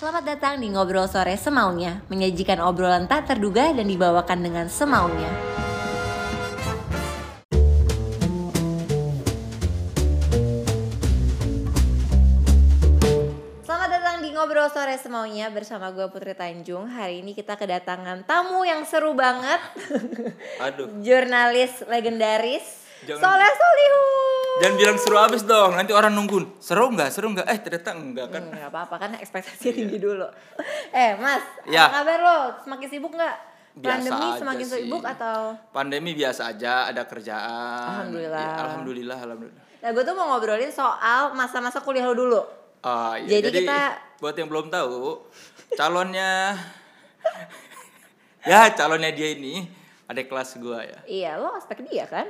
Selamat datang di Ngobrol Sore Semaunya, menyajikan obrolan tak terduga dan dibawakan dengan semaunya. Selamat datang di Ngobrol Sore Semaunya bersama gue Putri Tanjung. Hari ini kita kedatangan tamu yang seru banget. Aduh. Jurnalis legendaris Jangan- Soleh Solihun. Jangan bilang seru abis dong, nanti orang nungguin. Seru nggak? Seru nggak? Eh ternyata enggak kan? Hmm, nggak apa-apa kan ekspektasinya tinggi dulu. Eh Mas, Ya. apa kabar lo? Semakin sibuk nggak? Biasa Pandemi semakin sih. sibuk atau? Pandemi biasa aja, ada kerjaan. Alhamdulillah. Ya, alhamdulillah, alhamdulillah. Nah gue tuh mau ngobrolin soal masa-masa kuliah lo dulu. Oh, iya. Jadi kita- buat yang belum tahu, calonnya ya calonnya dia ini ada kelas gua ya. Iya, lo aspek dia kan?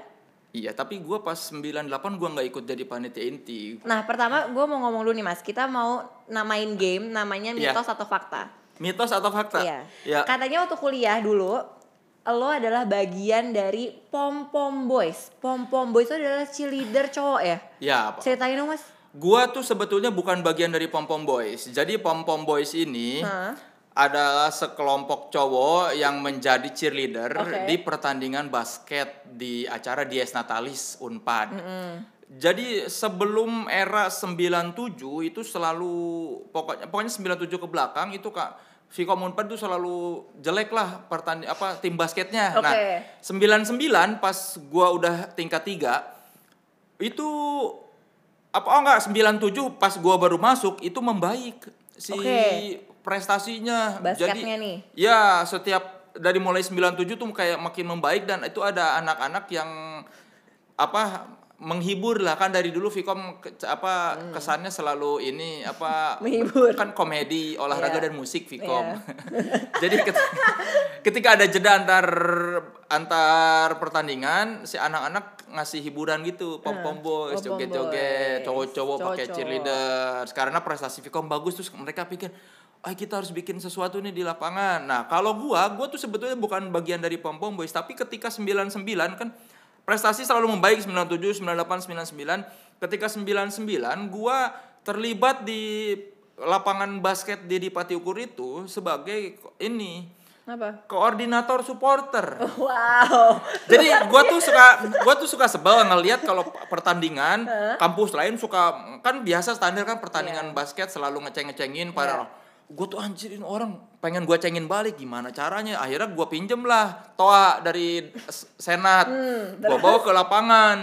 Iya, tapi gua pas 98 gua nggak ikut jadi panitia inti. Nah pertama gue mau ngomong dulu nih Mas, kita mau namain game namanya Iya. mitos atau fakta. Mitos atau fakta? Iya. Ya. Katanya waktu kuliah dulu lo adalah bagian dari pom pom boys. Pom pom boys itu adalah cheerleader cowok ya? Ya, Pak. Ceritain dong Mas. Gua tuh sebetulnya bukan bagian dari Pom Pom Boys. Jadi Pom Pom Boys ini? Adalah sekelompok cowok yang menjadi cheerleader Oke. di pertandingan basket di acara Dies Natalis Unpad. Jadi sebelum era 97 itu selalu pokoknya pokoknya 97 ke belakang itu Kak Vkom Unpad itu selalu jelek lah pertanding apa tim basketnya. Nah, Oke. 99 pas gua udah tingkat 3 itu apa oh enggak 97 pas gua baru masuk itu membaik si Oke. Prestasinya Basketnya jadi nih. ya setiap dari mulai 97 tuh kayak makin membaik dan itu ada anak-anak yang apa menghibur lah kan dari dulu Vkom ke- apa kesannya selalu ini apa Hmm. Menghibur. kan komedi olahraga Iya. dan musik Vkom Iya. jadi ket- ketika ada jeda antar antar pertandingan si anak-anak ngasih hiburan gitu pom pom boys pom-pom joget-joget boys. cowok-cowok pakai cheerleader karena prestasi Vkom bagus terus mereka pikir ah kita harus bikin sesuatu nih di lapangan nah kalau gua gua tuh sebetulnya bukan bagian dari pom pom boys tapi ketika 99 kan prestasi selalu membaik 97 98 99 ketika 99 gua terlibat di lapangan basket di Dipati Ukur itu sebagai ini Apa? koordinator supporter Wow. jadi gua tuh suka gua tuh suka sebel ngelihat kalau pertandingan kampus lain suka kan biasa standar kan pertandingan Iya. basket selalu ngeceng-ngecengin pada gue tuh anjirin orang pengen gua cengin balik. Gimana caranya? Akhirnya gua pinjem lah toa dari senat. Hmm, gua bawa ke lapangan.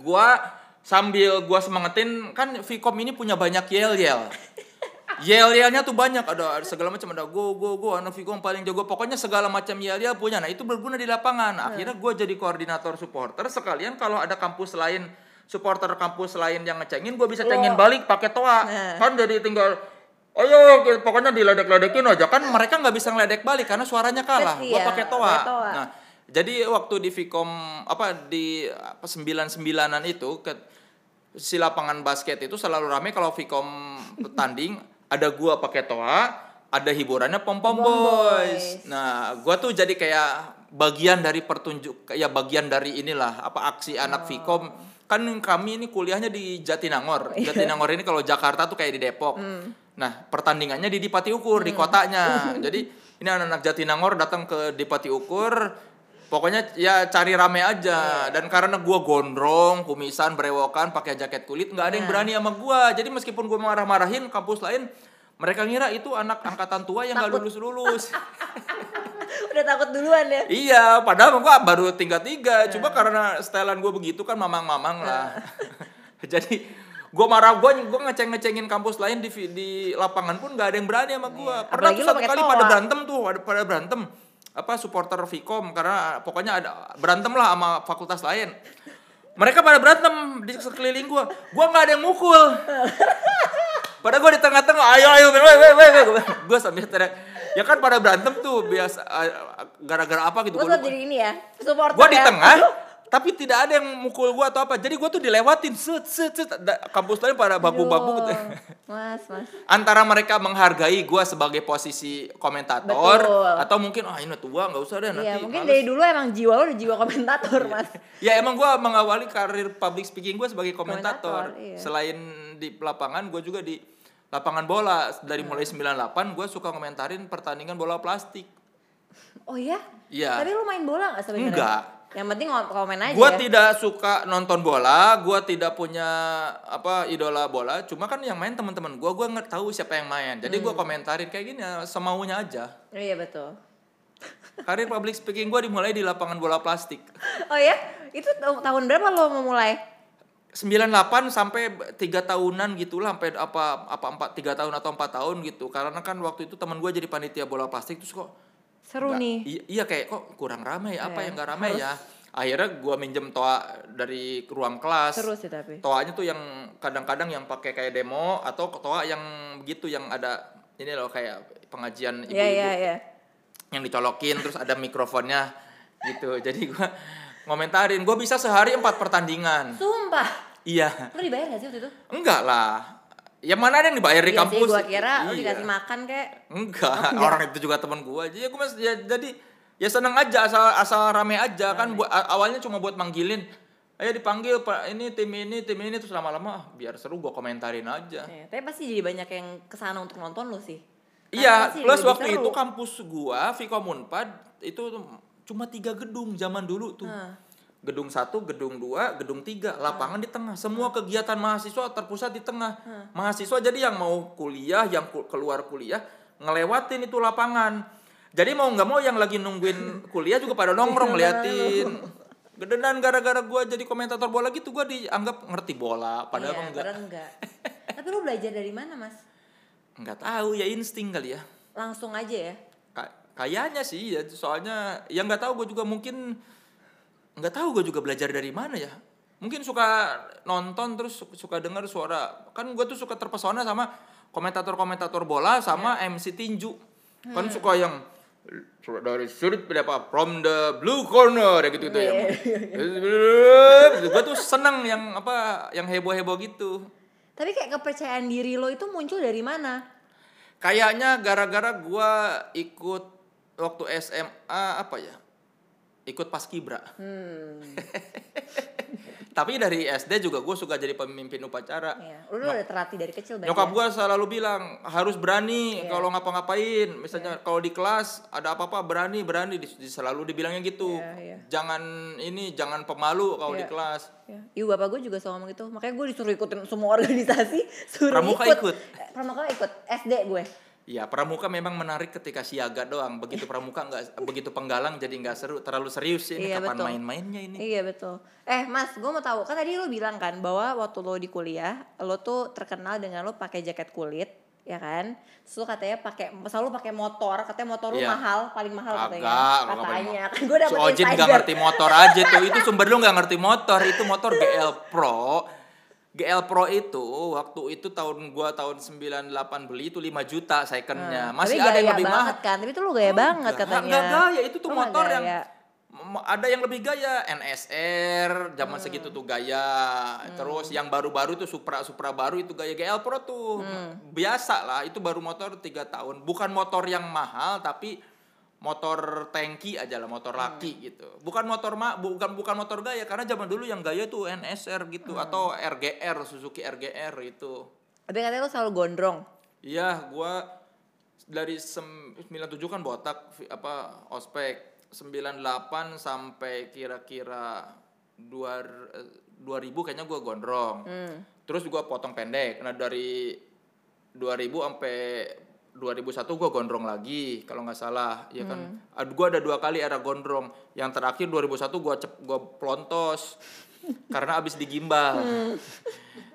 Gua sambil gua semangatin kan Vkom ini punya banyak yel yel yel yelnya tuh banyak ada, segala macam ada go go go anak Vkom paling jago. Pokoknya segala macam yel yel punya. Nah itu berguna di lapangan. Akhirnya gua jadi koordinator supporter. Sekalian kalau ada kampus lain supporter kampus lain yang ngecengin gua bisa cengin balik pakai toa. Nah. kan jadi tinggal Ayo, kita- pokoknya diledek-ledekin aja kan mereka nggak bisa ngeledek balik karena suaranya kalah. Iya, Gua pakai toa. Nah, jadi waktu di Vkom apa di apa 99-an itu ke si lapangan basket itu selalu rame kalau Vkom tanding ada gua pakai toa, ada hiburannya pom pom boys. Boys. Nah, gua tuh jadi kayak bagian dari pertunjuk ya bagian dari inilah apa aksi anak Vkom. Kan kami ini kuliahnya di Jatinangor. Jatinangor ini kalau Jakarta tuh kayak di Depok. Nah, pertandingannya di Dipati Ukur di kotanya. Jadi ini anak-anak Jatinangor datang ke Dipati Ukur Pokoknya ya cari rame aja dan karena gua gondrong, kumisan, berewokan, pakai jaket kulit nggak ada yang berani sama gua. Jadi meskipun gua marah-marahin kampus lain, mereka ngira itu anak angkatan tua yang nggak lulus-lulus. Udah takut duluan ya. iya, padahal gua baru tingkat tiga. Cuma karena setelan gua begitu kan mamang-mamang lah. Jadi gua marah gua gua ngeceng-ngecengin kampus lain di di lapangan pun nggak ada yang berani sama gua. Iya. Pernah Apalagi tuh lo satu kali toa. pada berantem tuh, ada pada berantem apa supporter Vkom karena pokoknya ada berantem lah sama fakultas lain. Mereka pada berantem di sekeliling gua. Gua nggak ada yang mukul. Padahal gua di tengah-tengah, ayo ayo, weh weh weh. Gua sambil teriak. Ya kan pada berantem tuh biasa eh, gara-gara apa gitu. Lupa. jadi ini ya. Supporter Gua di ya. tengah, tapi tidak ada yang mukul gua atau apa. Jadi gua tuh dilewatin set set set kampus lain pada babu-babu gitu. Mas, mas. Antara mereka menghargai gua sebagai posisi komentator Betul. atau mungkin ah ini tua nggak usah deh nanti. Iya, mungkin males." dari dulu emang jiwa lo udah jiwa komentator, Mas. Ya emang gua mengawali karir public speaking gua sebagai komentator. Komentator, iya. Selain di lapangan gua juga di lapangan bola dari mulai 98 gue suka komentarin pertandingan bola plastik. Oh iya? Iya. Tapi lu main bola gak sebenarnya? Enggak. Yang penting komen aja Gue ya. tidak suka nonton bola, gue tidak punya apa idola bola. Cuma kan yang main teman-teman gue, gue nggak tahu siapa yang main. Jadi gue komentarin kayak gini ya, semaunya aja. Oh, iya betul. Karir public speaking gue dimulai di lapangan bola plastik. Oh ya? Itu ta- tahun berapa lo memulai? 98 sampai tiga tahunan gitu lah sampai apa apa empat tiga tahun atau empat tahun gitu karena kan waktu itu teman gue jadi panitia bola plastik terus kok Seru nggak- nih. iya, iya kayak kok kurang ramai ya apa yang nggak ramai ya akhirnya gue minjem toa dari ruang kelas Seru sih tapi. toanya tuh yang kadang-kadang yang pakai kayak demo atau toa yang begitu yang ada ini loh kayak pengajian ibu-ibu Iya iya iya. yang dicolokin terus ada mikrofonnya gitu jadi gue ngomentarin gue bisa sehari empat pertandingan Sumpah. Iya Lu dibayar gak sih waktu itu? enggak lah ya mana ada yang dibayar di Iya kampus sih gua kira lu Iya. dikasih makan kayak enggak orang itu juga teman gue aja ya gue mas ya jadi ya seneng aja asal asal rame aja kan buat a- awalnya cuma buat manggilin ayo dipanggil pak ini tim ini tim ini terus lama-lama ah, biar seru gue komentarin aja Ya, tapi pasti jadi banyak yang ke sana untuk nonton lu sih. Iya, plus waktu seru. itu kampus gua Vkom Unpad itu cuma tiga gedung zaman dulu tuh. Hah. Gedung satu, gedung dua, gedung tiga, lapangan di tengah. Semua kegiatan mahasiswa terpusat di tengah. Mahasiswa jadi yang mau kuliah, yang keluar kuliah ngelewatin itu lapangan. Jadi mau nggak mau yang lagi nungguin kuliah juga pada nongkrong ngeliatin. Gedenan gara-gara gua jadi komentator bola gitu gua dianggap ngerti bola padahal iya, enggak. padahal enggak. tapi lu belajar dari mana mas? Enggak tahu ya insting kali ya. Langsung aja ya? Ka- kayaknya sih ya soalnya yang nggak tahu gue juga mungkin nggak tahu gue juga belajar dari mana ya. Mungkin suka nonton terus su- suka dengar suara. Kan gue tuh suka terpesona sama komentator-komentator bola sama MC tinju. Kan suka yang surat dari sudut berapa? From the blue corner ya. Gitu gitu ya gue tuh seneng yang apa yang heboh-heboh gitu. Tapi kayak kepercayaan diri lo itu muncul dari mana? Kayaknya gara-gara gua ikut waktu SMA apa ya? Ikut paskibra. Hmm. Tapi dari SD juga gue suka jadi pemimpin upacara. Iya. Lu udah terlatih dari kecil. Nyokap ya? gua selalu bilang harus berani Iya. kalau ngapa-ngapain. Misalnya kalau di kelas ada apa-apa berani berani selalu dibilangnya gitu. Iya, iya. Jangan ini jangan pemalu kalau di Iya. kelas. Ya. Ibu bapak gue juga selalu ngomong gitu. Makanya gue disuruh ikutin semua organisasi. Suruh Pramuka ikut. ikut? Eh, Pramuka ikut. SD gue. Ya pramuka memang menarik ketika siaga doang. Begitu pramuka nggak begitu penggalang jadi nggak seru. Terlalu serius ini Iya, kapan main-mainnya ini. Iya betul. Eh mas, gue mau tahu kan tadi lo bilang kan bahwa waktu lo di kuliah, lo tuh terkenal dengan lo pakai jaket kulit, ya kan? Terus lo katanya pakai selalu pakai motor, katanya motor lo Iya. mahal, paling mahal katanya. Kagak katanya. paling Kan gue dapet Si Ojin gak insider. ngerti motor aja tuh. Itu sumber lu gak ngerti motor. Itu motor GL Pro. GL Pro itu waktu itu tahun gua tahun 98 beli itu 5 juta secondnya. Hmm. Masih Tapi ada yang lebih mahal. kan, tapi itu lo gaya banget Enggak, katanya. enggak gaya, itu tuh nggak motor yang ada yang lebih gaya NSR Hmm. zaman segitu tuh gaya terus yang baru-baru tuh Supra Supra baru itu gaya GL Pro tuh Hmm. biasa lah itu baru motor tiga tahun bukan motor yang mahal tapi motor tangki aja lah motor laki Hmm. gitu bukan motor ma bukan bukan motor gaya karena zaman dulu yang gaya tuh NSR gitu atau RGR Suzuki RGR itu Tapi katanya lo selalu gondrong. Iya, gua dari sem 97 kan botak apa ospek 98 sampai kira-kira 2 eh, 2000 kayaknya gua gondrong. Hmm. Terus gua potong pendek. Nah, dari 2000 sampai 2001 gua gondrong lagi kalau nggak salah, ya kan. Ad- Gua ada dua kali era gondrong. Yang terakhir 2001 gua cep, gua plontos karena abis digimbal.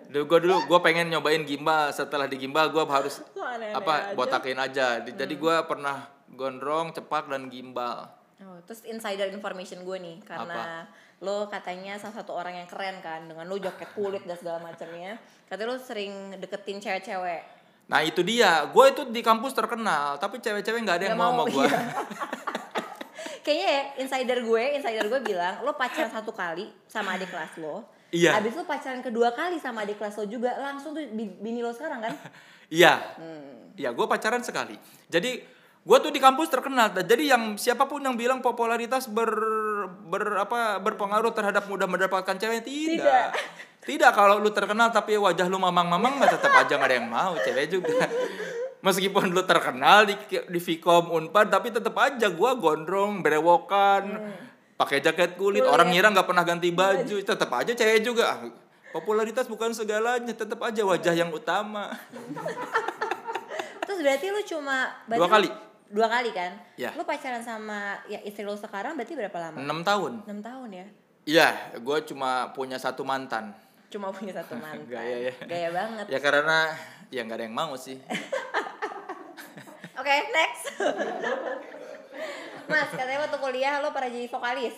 Dulu gue dulu gue pengen nyobain gimbal setelah digimbal gue harus aneh-aneh apa aja. botakin aja Di- jadi gue pernah gondrong cepak dan gimbal Oh, terus insider information gue nih karena lo katanya salah satu orang yang keren kan dengan lo jaket kulit dan segala macamnya. Katanya lo sering deketin cewek-cewek. Nah itu dia gue itu di kampus terkenal tapi cewek-cewek nggak ada yang Nggak mau sama gue iya. Kayaknya ya insider gue, insider gue bilang lo pacaran satu kali sama adik kelas lo. Iya. Habis lo pacaran kedua kali sama adik kelas lo juga langsung tuh bi- bini lo sekarang kan? iya Hmm. iya gue pacaran sekali jadi gue tuh di kampus terkenal jadi yang siapa pun yang bilang popularitas ber ber apa berpengaruh terhadap mudah mendapatkan cewek tidak, Tidak. Tidak kalau lu terkenal tapi wajah lu mamang-mamang mah tetap aja gak ada yang mau, cewek juga. Meskipun lu terkenal di di Vkom Unpad tapi tetap aja gua gondrong, berewokan, pakai jaket kulit, Kulit. orang ngira nggak pernah ganti baju, tetap aja cewek juga. Ah, Popularitas bukan segalanya, tetap aja wajah yang utama. Terus berarti lu cuma Dua kali. Dua kali kan? Ya. Lu pacaran sama ya istri lu sekarang berarti berapa lama? 6 tahun. 6 tahun ya. Iya, gue cuma punya satu mantan. Cuma punya satu mantan. Gaya ya. Gaya banget. Ya karena ya nggak ada yang mau sih. Oke, next. Mas, katanya waktu kuliah lo pernah jadi vokalis.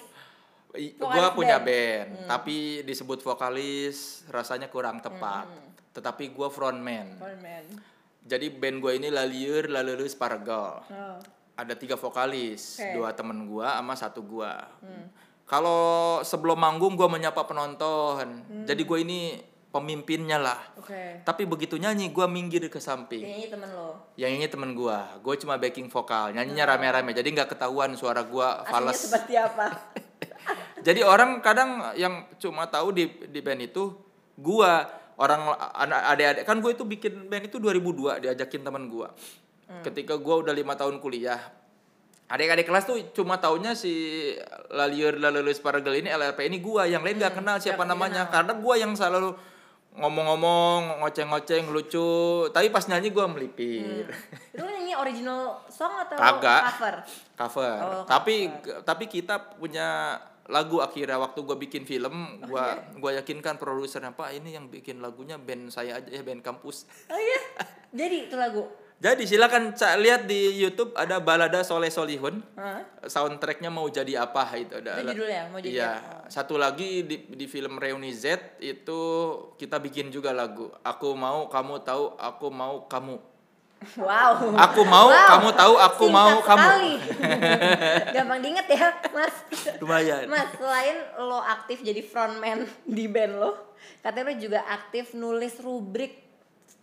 Gua punya band. band, tapi disebut vokalis rasanya kurang tepat. Tetapi gua frontman. Frontman. Jadi band gua ini Lalieur Lalulus Pargal. Oh. Ada tiga vokalis, Oke. dua temen gua sama satu gua. Kalau sebelum manggung gua menyapa penonton. Jadi gua ini pemimpinnya lah. Oke. Tapi begitu nyanyi gua minggir ke samping. Kayaknya temen lo. Yang ini temen gua, gue cuma backing vokal, nyanyinya rame-rame, jadi nggak ketahuan suara Aslinya fals. seperti apa? Jadi orang kadang yang cuma tahu di di band itu gua orang adik-adik kan gue itu bikin band itu 2002 diajakin teman gua. Ketika gua udah lima tahun kuliah, adik-adik kelas tuh cuma taunya si Lalieur Lalulus Paragel ini LRP ini gua yang lain nggak kenal siapa namanya kenal. karena gua yang selalu ngomong-ngomong ngoceng-ngoceng lucu tapi pas nyanyi gua melipir Itu lo nyanyi original song atau Kagak. cover? cover. Oh, tapi tapi kita punya lagu akhirnya waktu gue bikin film, Oh, gua iya? gua yakinkan produsernya Pak ini yang bikin lagunya band saya aja ya band kampus. Oh iya. Jadi itu lagu. Jadi silakan ca- lihat di YouTube ada balada Soleh Solihun. Hah? Soundtracknya mau jadi apa itu ada. Itu judulnya, mau jadi Iya. apa? Satu lagi di di film Reuni Z itu kita bikin juga lagu. Aku mau kamu tahu, aku mau kamu. Wow. Aku mau, Wow. kamu tahu, aku Singkat mau, kamu. sekali. Gampang diinget ya, Mas. Lumayan. Mas, selain lo aktif jadi frontman di band lo, katanya lo juga aktif nulis rubrik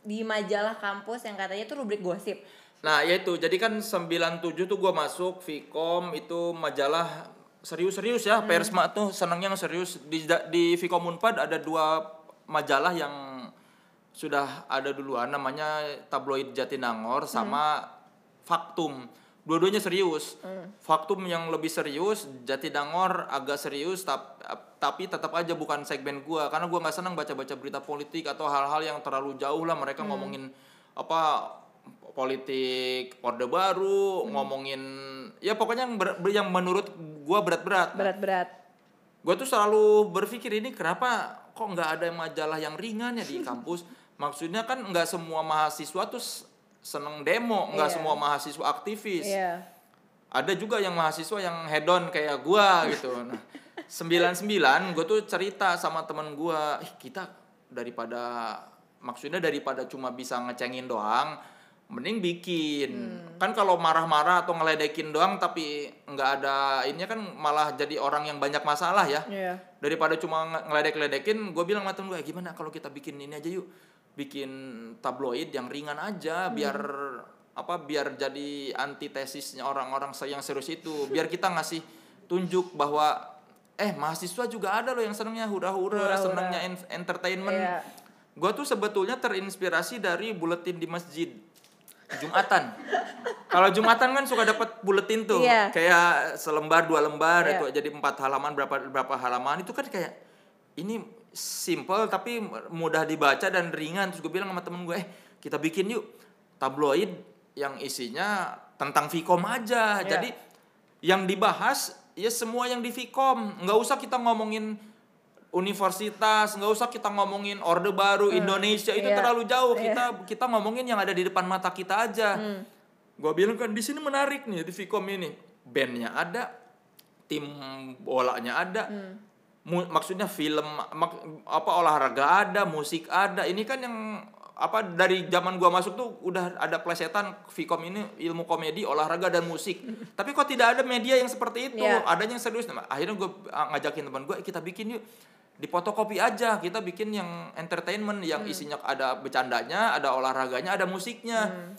di majalah kampus yang katanya itu rubrik gosip. Nah, ya itu. Jadi kan 97 tuh gua masuk Vkom itu majalah serius-serius ya. Persma tuh senangnya yang serius di di Vkom Unpad ada dua majalah yang sudah ada duluan namanya Tabloid Jatinangor sama Faktum. Dua-duanya serius. Faktum yang lebih serius, Jatinangor agak serius tap- tapi tetap aja bukan segmen gua karena gua nggak senang baca-baca berita politik atau hal-hal yang terlalu jauh lah mereka ngomongin apa politik orde baru, ngomongin ya pokoknya yang ber- yang menurut gua berat-berat. Berat-berat. Gue tuh selalu berpikir ini kenapa kok nggak ada majalah yang ringan ya di kampus. Maksudnya kan nggak semua mahasiswa tuh seneng demo, nggak Iya. semua mahasiswa aktivis. Iya. Ada juga yang mahasiswa yang hedon kayak gua gitu. Nah, 99 gue tuh cerita sama temen gua, ih kita daripada maksudnya daripada cuma bisa ngecengin doang, mending bikin. Kan kalau marah-marah atau ngeledekin doang tapi nggak ada ininya kan malah jadi orang yang banyak masalah ya. Iya. daripada cuma nge- ngeledek-ledekin gue bilang sama temen gue "Eh, gimana kalau kita bikin ini aja yuk? Bikin tabloid yang ringan aja biar apa biar jadi antitesisnya orang-orang yang serius itu. Biar kita ngasih tunjuk bahwa eh mahasiswa juga ada loh yang senengnya hura-hura senengnya en- entertainment. Iya. gue tuh sebetulnya terinspirasi dari buletin di masjid Jumatan. Kalau Jumatan kan suka dapat buletin tuh, Iya. kayak selembar dua lembar Iya. itu jadi empat halaman berapa berapa halaman itu kan kayak ini simple tapi mudah dibaca dan ringan terus gue bilang sama temen gue eh kita bikin yuk tabloid yang isinya tentang Vkom aja Iya. jadi yang dibahas ya semua yang di Vkom nggak usah kita ngomongin universitas nggak usah kita ngomongin orde baru Indonesia itu iya. terlalu jauh Iya. kita kita ngomongin yang ada di depan mata kita aja Hmm. gue bilang kan di sini menarik nih di Vkom ini bandnya ada tim bolanya ada Hmm. mu- maksudnya film mak- apa olahraga ada musik ada ini kan yang apa dari zaman gua masuk tuh udah ada plesetan Vkom ini ilmu komedi olahraga dan musik tapi kok tidak ada media yang seperti itu Iya. adanya yang serius Nah, akhirnya gue ngajakin teman gue kita bikin yuk di fotokopi aja kita bikin yang entertainment yang isinya ada bercandanya ada olahraganya ada musiknya.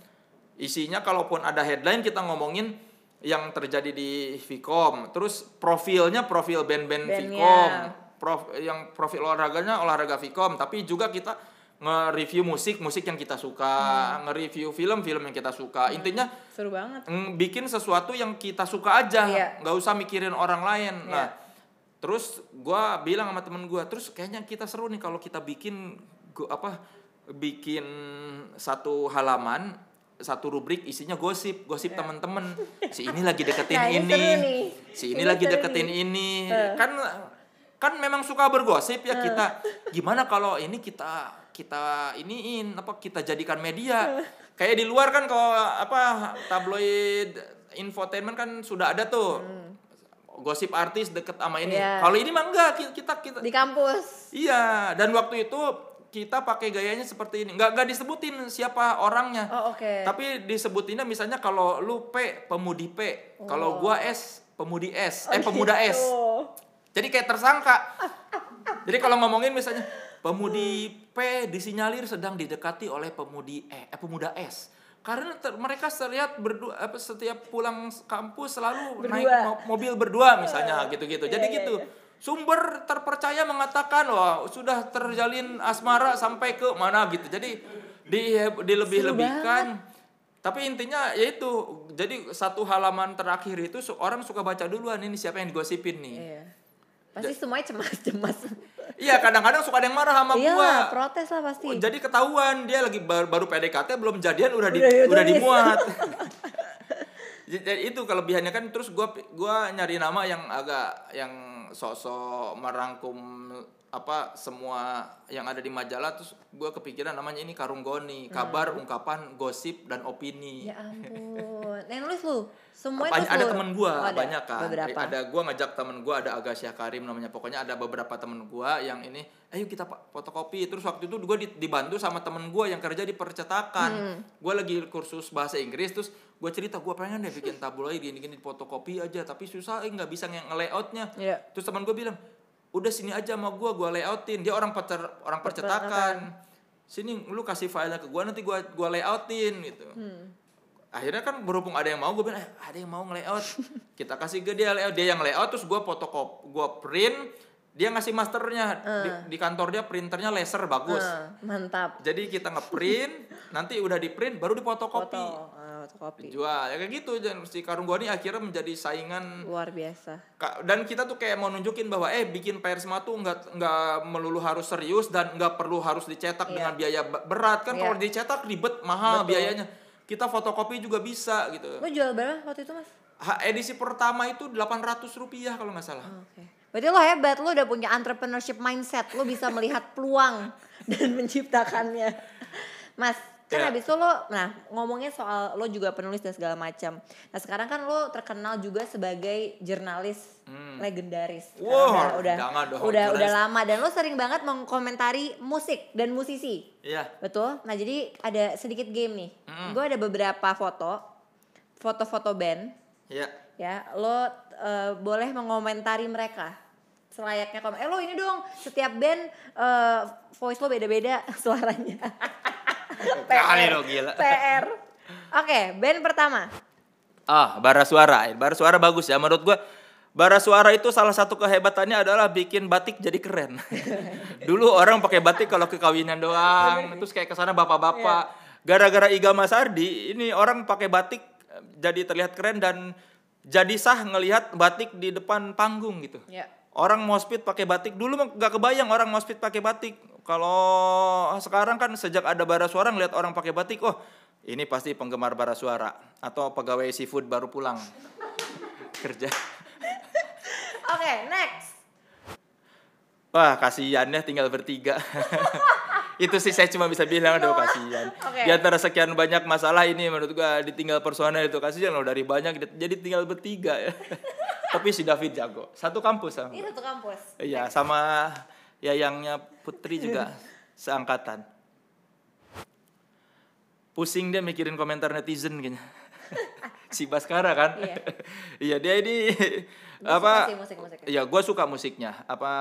Isinya kalaupun ada headline kita ngomongin yang terjadi di Vkom terus profilnya profil band-band. Vkom prof yang profil olahraganya olahraga Vkom tapi juga kita nge-review musik musik yang kita suka. Hmm. nge-review film film yang kita suka. Intinya Seru banget. bikin sesuatu yang kita suka aja. Iya. nggak usah mikirin orang lain. Iya. nah terus gua bilang sama temen gua terus kayaknya kita seru nih kalau kita bikin gua, apa bikin satu halaman satu rubrik isinya gosip gosip temen-temen. Si ini lagi deketin. Nah, ini ini, si ini Ini lagi deketin nih. ini. Kan kan memang suka bergosip ya kita. Gimana kalau ini kita kita iniin apa kita jadikan media? Kayak di luar kan kalau apa tabloid infotainment kan sudah ada tuh gosip artis deket sama ini Iya. kalau ini mah enggak ki- kita kita Di kampus. iya dan waktu itu kita pakai gayanya seperti ini nggak nggak disebutin siapa orangnya Oh, oke. tapi disebutinnya misalnya kalau lu P pemudi P kalau gua S pemudi S eh pemuda S Oh. jadi kayak tersangka. Jadi kalau ngomongin misalnya pemudi P disinyalir sedang didekati oleh pemudi E, eh, pemuda S. Karena ter- mereka terlihat berdua apa setiap pulang kampus selalu naik Berdua. mo- mobil berdua misalnya gitu-gitu. Jadi Iya, iya, gitu. Sumber terpercaya mengatakan wah sudah terjalin asmara sampai ke mana gitu. Jadi di dilebih-lebihkan. Tapi intinya yaitu jadi satu halaman terakhir itu orang suka baca duluan ini siapa yang digosipin nih. Iya. Pasti semuanya cemas-cemas. Iya kadang-kadang suka ada yang marah sama Iya, gua. protes lah pasti. Oh, jadi ketahuan dia lagi baru, baru PDKT belum jadian udah di, Udah udah dimuat. Jadi itu kelebihannya kan terus gua gua nyari nama yang agak yang sosok merangkum apa semua yang ada di majalah terus gua kepikiran namanya ini Karung Goni, kabar, ungkapan, gosip dan opini. Hmm. Ya ampun. Yang nulis lu? Semuanya Banyak, tulis ada temen gua Oh, ada. banyak kan Beberapa. ada gua ngajak temen gua ada Agasya Karim namanya pokoknya ada beberapa temen gua yang ini ayo kita fotokopi terus waktu itu gua di- dibantu sama temen gua yang kerja di percetakan Hmm. gua lagi kursus bahasa Inggris terus gua cerita gua pengen deh bikin tabloid gini gini fotokopi aja tapi susah eh nggak bisa nge layoutnya Iya. terus teman gua bilang udah sini aja sama gua gua layoutin dia orang pecer orang percetakan sini lu kasih filenya ke gua nanti gua gua layoutin gitu Hmm. Akhirnya kan berhubung ada yang mau gue bilang eh, ada yang mau nge-layout kita kasih ke dia layout dia yang layout terus gue fotokop gue print dia ngasih masternya di, di kantor dia printernya laser bagus Ah, mantap. jadi kita ngeprint nanti udah di print baru difotokopi Foto. Ah, fotokopi. jual ya kayak gitu dan si karung gua ini akhirnya menjadi saingan Luar biasa. Dan kita tuh kayak mau nunjukin bahwa eh bikin persma tuh nggak nggak melulu harus serius dan nggak perlu harus dicetak Iya. dengan biaya be- berat kan Iya. kalau dicetak ribet mahal Betul. biayanya kita fotokopi juga bisa gitu Lu jual berapa waktu itu, Mas? Ha, edisi pertama itu 800 rupiah kalau nggak salah. Oke. Berarti lo hebat, lo udah punya entrepreneurship mindset, lo bisa melihat peluang dan menciptakannya. Mas, kan Ya. habis itu lo, nah ngomongnya soal lo juga penulis dan segala macam. Nah sekarang kan lo terkenal juga sebagai jurnalis legendaris. Hmm. Wow, udah udah dong, udah, udah lama dan lo sering banget mengkomentari musik dan musisi. Iya. Betul. Nah jadi ada sedikit game nih. Gue ada beberapa foto, foto-foto band Iya. ya lo eh, boleh mengomentari mereka selayaknya komen eh lo ini dong setiap band eh, voice lo beda-beda suaranya Kali lo gila. PR oke band pertama Ah, bara suara. Bara suara bagus ya menurut gua. Bara suara itu salah satu kehebatannya adalah bikin batik jadi keren. Dulu orang pakai batik kalau ke kawinan doang, terus kayak ke sana bapak-bapak. Gara-gara Iga Masardi, ini orang pakai batik eh, jadi terlihat keren dan jadi sah ngelihat batik di depan panggung gitu. ya Orang mospit pakai batik dulu mah gak kebayang orang mospit pakai batik. Kalau sekarang kan sejak ada bara suara ngeliat orang pakai batik, oh ini pasti penggemar bara suara atau pegawai seafood baru pulang kerja. oke next Wah kasihan ya tinggal bertiga. Itu sih saya cuma bisa bilang aduh kasihan. Oke. Di antara sekian banyak masalah ini menurut gua ditinggal personel itu kasihan loh dari banyak jadi tinggal bertiga ya. Tapi si David jago. Satu kampus sama. ini satu kampus Iya, sama yayangnya Putri juga seangkatan. Pusing dia mikirin komentar netizen kayaknya. si Baskara kan? Iya. Iya, dia ini Gua apa? suka sih musik-musiknya. Iya, gue suka musiknya. Apa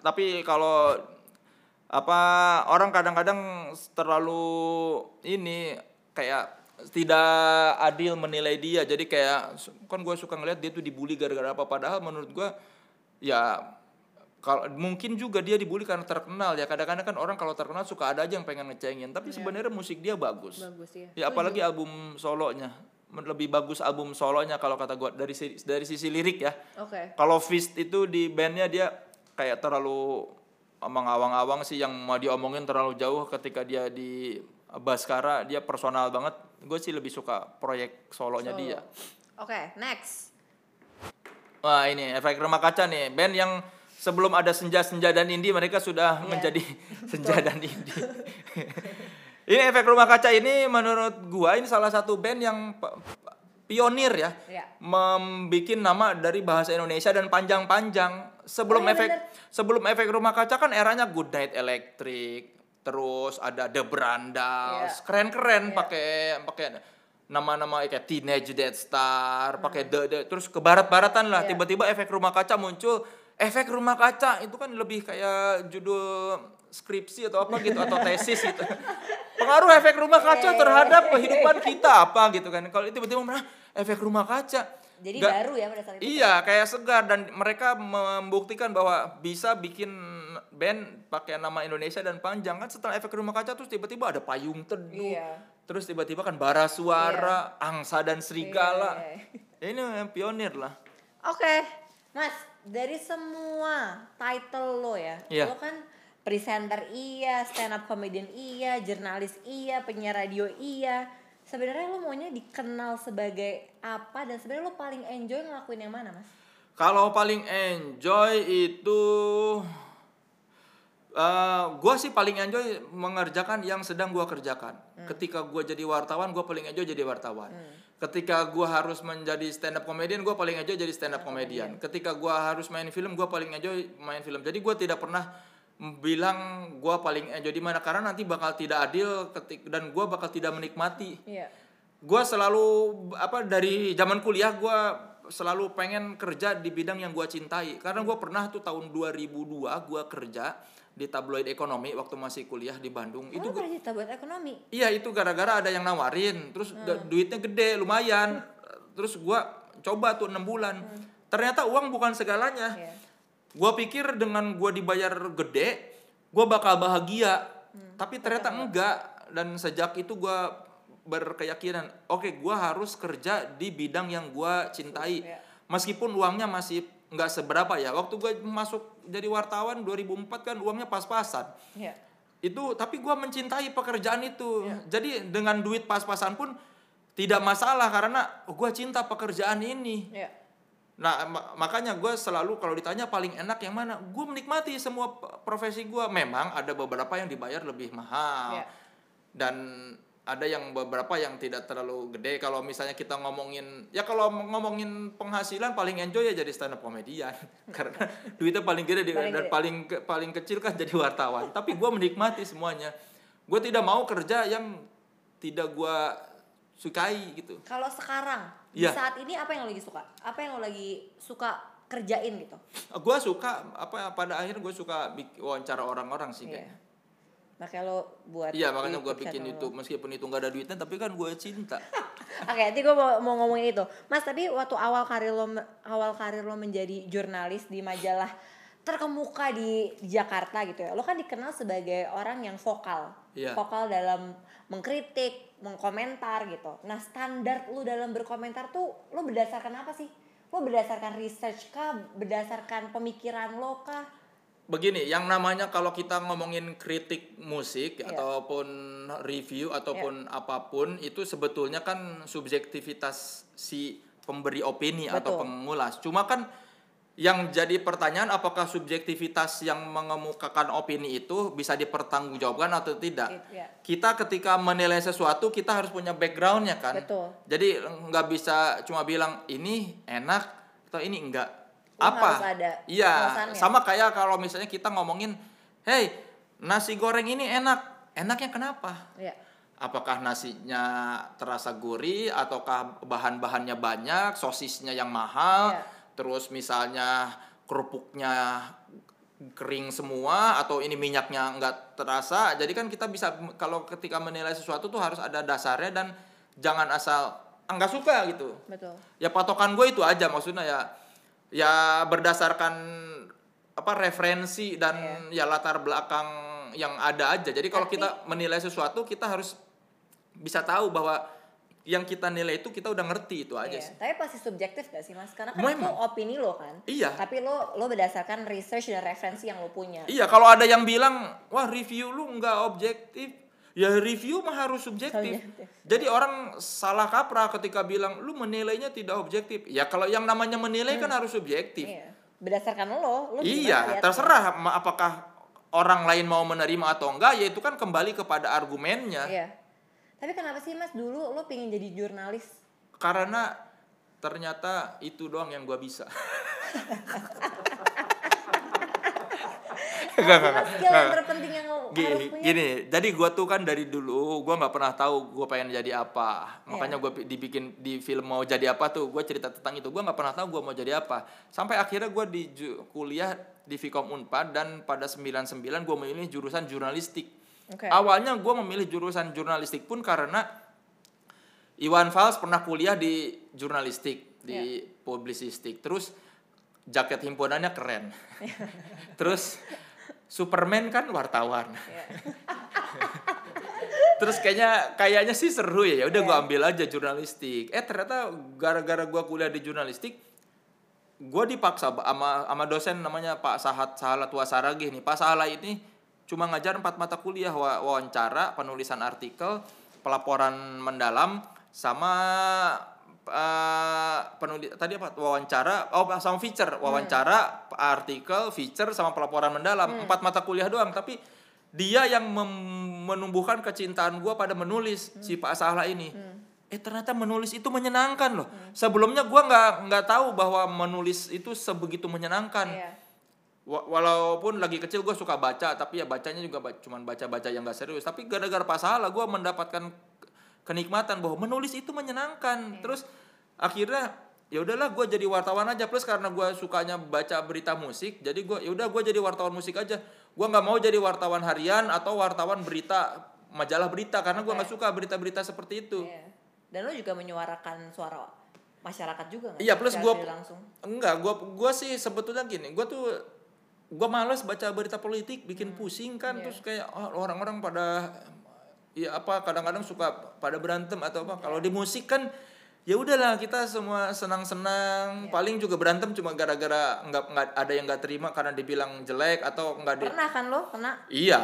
tapi kalau apa orang kadang-kadang terlalu ini kayak tidak adil menilai dia. Jadi kayak kan gue suka ngeliat dia tuh dibully gara-gara apa. Padahal menurut gue ya kalau mungkin juga dia dibully karena terkenal ya. Kadang-kadang kan orang kalau terkenal suka ada aja yang pengen ngecengin. Tapi sebenarnya musik dia bagus. Bagus ya. ya apalagi album solonya. Lebih bagus album solonya kalau kata gua dari dari sisi lirik ya. Oke. kalau Fist itu di bandnya dia kayak terlalu mengawang-awang sih. Yang mau diomongin terlalu jauh ketika dia di Baskara dia personal banget gue sih lebih suka proyek solonya Solo. dia Oke, next. Wah ini efek rumah kaca nih band yang sebelum ada senja-senja dan indie mereka sudah Iya. menjadi senja dan indie. ini efek rumah kaca ini menurut gua ini salah satu band yang pionir ya, Iya. membikin nama dari bahasa Indonesia dan panjang-panjang. Sebelum Oh, iya efek bener. sebelum efek rumah kaca kan eranya Good Night Electric, terus ada The Brandals, Iya. keren-keren Iya. pakai pakai nama-nama kayak Teenage Dead Star, pakai Hmm. the, the- terus ke barat-baratan lah. Iya. Tiba-tiba efek rumah kaca muncul. Efek rumah kaca itu kan lebih kayak judul skripsi atau apa gitu atau tesis gitu. Pengaruh efek rumah kaca Iya. terhadap kehidupan kita apa gitu kan. Kalau itu tiba-tiba "Hah, efek rumah kaca. Jadi Nggak- baru ya pada saat itu. Iya, kayak segar dan mereka membuktikan bahwa bisa bikin band pakai nama Indonesia dan panjang kan setelah efek rumah kaca terus tiba-tiba ada payung teduh. Iya. Terus tiba-tiba kan bara suara, angsa dan serigala. Iya, Ini yang pionir lah. Oke, Mas, dari semua title lo ya, Iya. lo kan presenter iya, stand up comedian iya, jurnalis iya, penyiar radio iya. Sebenarnya lo maunya dikenal sebagai apa dan sebenarnya lo paling enjoy ngelakuin yang mana, Mas? Kalau paling enjoy itu eh gue sih paling enjoy mengerjakan yang sedang gua kerjakan. Ketika gua jadi wartawan, gua paling enjoy jadi wartawan. Ketika gua harus menjadi stand up comedian, gua paling enjoy jadi stand up comedian. Ketika gua harus main film, gua paling enjoy main film. Jadi gua tidak pernah bilang gua paling enjoy di mana karena nanti bakal tidak adil ketik dan gua bakal tidak menikmati Iya. gua selalu apa dari zaman kuliah gua selalu pengen kerja di bidang yang gua cintai karena gua pernah tuh tahun 2002 gua kerja di tabloid ekonomi waktu masih kuliah di Bandung Itu itu pernah cerita buat ekonomi. iya itu gara-gara ada yang nawarin terus da- duitnya gede lumayan. Terus gua coba tuh enam bulan. Ternyata uang bukan segalanya. Iya. gua pikir dengan gua dibayar gede gua bakal bahagia. Hmm, tapi ternyata enggak. Dan sejak itu gua berkeyakinan oke gua harus kerja di bidang yang gua cintai. Iya. meskipun uangnya masih nggak seberapa ya waktu gua masuk jadi wartawan 2004 kan uangnya pas-pasan Iya. itu tapi gua mencintai pekerjaan itu Iya. jadi dengan duit pas-pasan pun tidak masalah karena gua cinta pekerjaan ini Iya. Nah, ma- makanya gue selalu kalau ditanya paling enak yang mana, gue menikmati semua profesi gue. Memang ada beberapa yang dibayar lebih mahal Iya. dan ada yang beberapa yang tidak terlalu gede. Kalau misalnya kita ngomongin, ya kalau ngomongin penghasilan paling enjoy ya jadi stand up comedian karena duitnya paling gede Paling dan gede. paling ke- paling kecil kan jadi wartawan. Tapi gue menikmati semuanya. Gue tidak mau kerja yang tidak gue sukai gitu. Kalau sekarang di Iya. saat ini apa yang lo lagi suka? Apa yang lo lagi suka kerjain gitu? gue suka apa pada akhirnya gue suka wawancara orang-orang sih kayaknya. Makanya lo buat Iya makanya gue bikin. YouTube meskipun itu nggak ada duitnya tapi kan gue cinta. Oke, nanti gue mau, mau ngomongin itu. Mas, tapi waktu awal karir lo awal karir lo menjadi jurnalis di majalah terkemuka di, di Jakarta gitu ya. Lo kan dikenal sebagai orang yang vokal. Iya. Vokal dalam mengkritik, mengkomentar gitu. Nah, standar lo dalam berkomentar tuh lo berdasarkan apa sih? Lo berdasarkan research kah? Berdasarkan pemikiran lo kah? Begini, yang namanya kalau kita ngomongin kritik musik Iya. ataupun review ataupun apa pun itu sebetulnya kan subjektivitas si pemberi opini atau Betul. pengulas. Cuma kan yang jadi pertanyaan apakah subjektivitas yang mengemukakan opini itu bisa dipertanggungjawabkan atau tidak? Iya. Kita ketika menilai sesuatu kita harus punya backgroundnya kan. Betul. Jadi nggak bisa cuma bilang ini enak atau ini enggak. Apa? harus ada Iya, alasannya. sama kayak kalau misalnya kita ngomongin, "Hey, nasi goreng ini enak." Enaknya kenapa? Iya. Apakah nasinya terasa gurih ataukah bahan-bahannya banyak, sosisnya yang mahal, Iya. terus misalnya kerupuknya kering semua atau ini minyaknya nggak terasa. Jadi kan kita bisa kalau ketika menilai sesuatu tuh harus ada dasarnya dan jangan asal "Ah, nggak suka gitu Betul. ya patokan gue itu aja maksudnya ya ya berdasarkan apa referensi dan ya latar belakang yang ada aja. Jadi kalau kita menilai sesuatu kita harus bisa tahu bahwa yang kita nilai itu kita udah ngerti itu aja Iya, sih. Tapi pasti subjektif gak sih mas? Karena kan Memang. itu opini lo kan. Iya. Tapi lo lo berdasarkan research dan referensi yang lo punya. Iya, kalau ada yang bilang, "Wah, review lu nggak objektif." Ya review mah harus subjektif. Subjektif. Jadi orang salah kaprah ketika bilang lu menilainya tidak objektif. Ya kalau yang namanya menilai kan harus subjektif. Iya. Berdasarkan lo, lo Iya, terserah ma- apakah orang lain mau menerima atau enggak, ya itu kan kembali kepada argumennya. Iya. Tapi kenapa sih mas dulu lo pengen jadi jurnalis? Karena ternyata itu doang yang gua bisa. Enggak, Apa skill yang terpenting yang lo harus Gini, punya? gini, jadi gua tuh kan dari dulu gua nggak pernah tahu gua pengen jadi apa. Iya. Makanya gua pi- dibikin di film mau jadi apa tuh, gua cerita tentang itu. Gua nggak pernah tahu gua mau jadi apa. Sampai akhirnya gua di kuliah di Vkom Unpad dan pada 99 gua memilih jurusan jurnalistik. Oke. Awalnya gua memilih jurusan jurnalistik pun karena Iwan Fals pernah kuliah di jurnalistik, di Iya. publisistik. Terus jaket himpunannya keren. Terus Superman kan wartawan. Iya. Terus kayaknya kayaknya sih seru ya. Ya udah gua Iya. ambil aja jurnalistik. Eh ternyata gara-gara gua kuliah di jurnalistik gua dipaksa sama sama dosen namanya Pak Sahat Sahala Tua Saragih nih. Pak Sahala ini cuma ngajar empat mata kuliah wa- wawancara, penulisan artikel, pelaporan mendalam sama eh, penulis tadi apa? Wawancara oh sama feature. Wawancara artikel feature sama pelaporan mendalam. Empat mata kuliah doang tapi dia yang menumbuhkan kecintaan gua pada menulis si Pak Sahala ini. Eh ternyata menulis itu menyenangkan loh. Sebelumnya gua nggak nggak tahu bahwa menulis itu sebegitu menyenangkan. Wa- walaupun lagi kecil gue suka baca tapi ya bacanya juga ba- cuman baca-baca yang gak serius. Tapi gara-gara pas salah gue mendapatkan kenikmatan bahwa menulis itu menyenangkan terus akhirnya ya udahlah gue jadi wartawan aja plus karena gue sukanya baca berita musik jadi gue ya udah gue jadi wartawan musik aja gue nggak mau jadi wartawan harian atau wartawan berita majalah berita karena gue nggak suka berita-berita seperti itu Iya. Dan lo juga menyuarakan suara masyarakat juga nggak? Iya, plus langsung. Enggak, gua gua sih sebetulnya gini, gua tuh gua males baca berita politik, bikin pusing kan Iya. terus kayak oh, orang-orang pada ya apa kadang-kadang suka pada berantem atau apa. Kalau di musik kan ya udahlah kita semua senang-senang, paling juga berantem cuma gara-gara nggak nggak ada yang nggak terima karena dibilang jelek atau nggak di Pernah kan lo kena? Iya.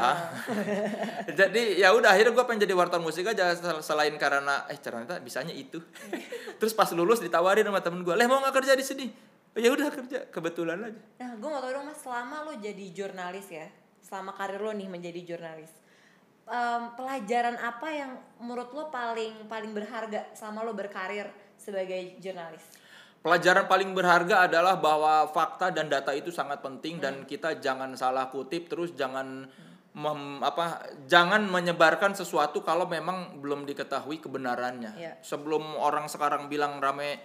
Jadi ya udah akhirnya gue pengen jadi wartawan musik aja sel- selain karena eh ternyata bisanya itu. Terus pas lulus ditawarin sama temen gue, "Leh mau nggak kerja di sini?" Ya udah kerja, kebetulan aja. Nah, gue mau tau dong mas, selama lo jadi jurnalis ya, selama karir lo nih menjadi jurnalis, em, pelajaran apa yang menurut lo paling paling berharga selama lo berkarir sebagai jurnalis? Pelajaran paling berharga adalah bahwa fakta dan data itu sangat penting dan kita jangan salah kutip terus jangan mem- apa jangan menyebarkan sesuatu kalau memang belum diketahui kebenarannya. Iya. Sebelum orang sekarang bilang rame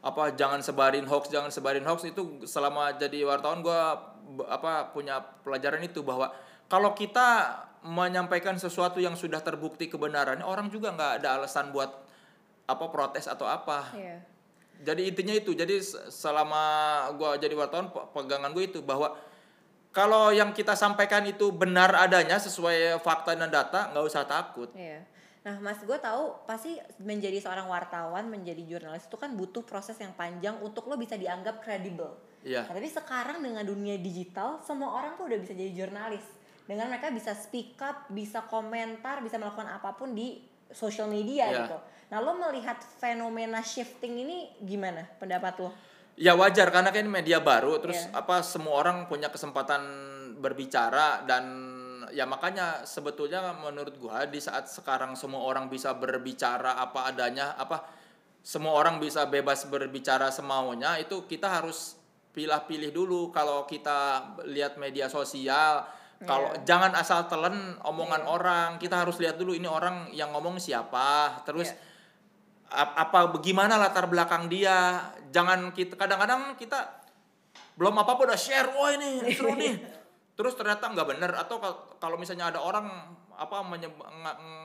apa jangan sebarin hoax, jangan sebarin hoax itu selama jadi wartawan gua b- apa punya pelajaran itu bahwa kalau kita menyampaikan sesuatu yang sudah terbukti kebenarannya orang juga nggak ada alasan buat apa protes atau apa Iya. jadi intinya itu jadi se- selama gua jadi wartawan pe- pegangan gue itu bahwa kalau yang kita sampaikan itu benar adanya sesuai fakta dan data nggak usah takut Iya. Nah, Mas, gue tahu pasti menjadi seorang wartawan, menjadi jurnalis itu kan butuh proses yang panjang untuk lo bisa dianggap kredibel. Iya. Nah, tapi sekarang dengan dunia digital, semua orang tuh udah bisa jadi jurnalis. Dengan mereka bisa speak up, bisa komentar, bisa melakukan apa pun di social media Iya. gitu. Nah, lo melihat fenomena shifting ini gimana pendapat lo? ya wajar karena kan media baru terus Iya. apa semua orang punya kesempatan berbicara dan ya makanya sebetulnya menurut gua di saat sekarang semua orang bisa berbicara apa adanya apa semua orang bisa bebas berbicara semaunya itu kita harus pilih-pilih dulu kalau kita lihat media sosial kalau Iya. jangan asal telan omongan orang kita harus lihat dulu ini orang yang ngomong siapa. Terus ap- apa bagaimana latar belakang dia. Jangan kita kadang-kadang kita belum apa apa udah share wah ini seru nih. Terus ternyata nggak bener. Atau kal- kalau misalnya ada orang apa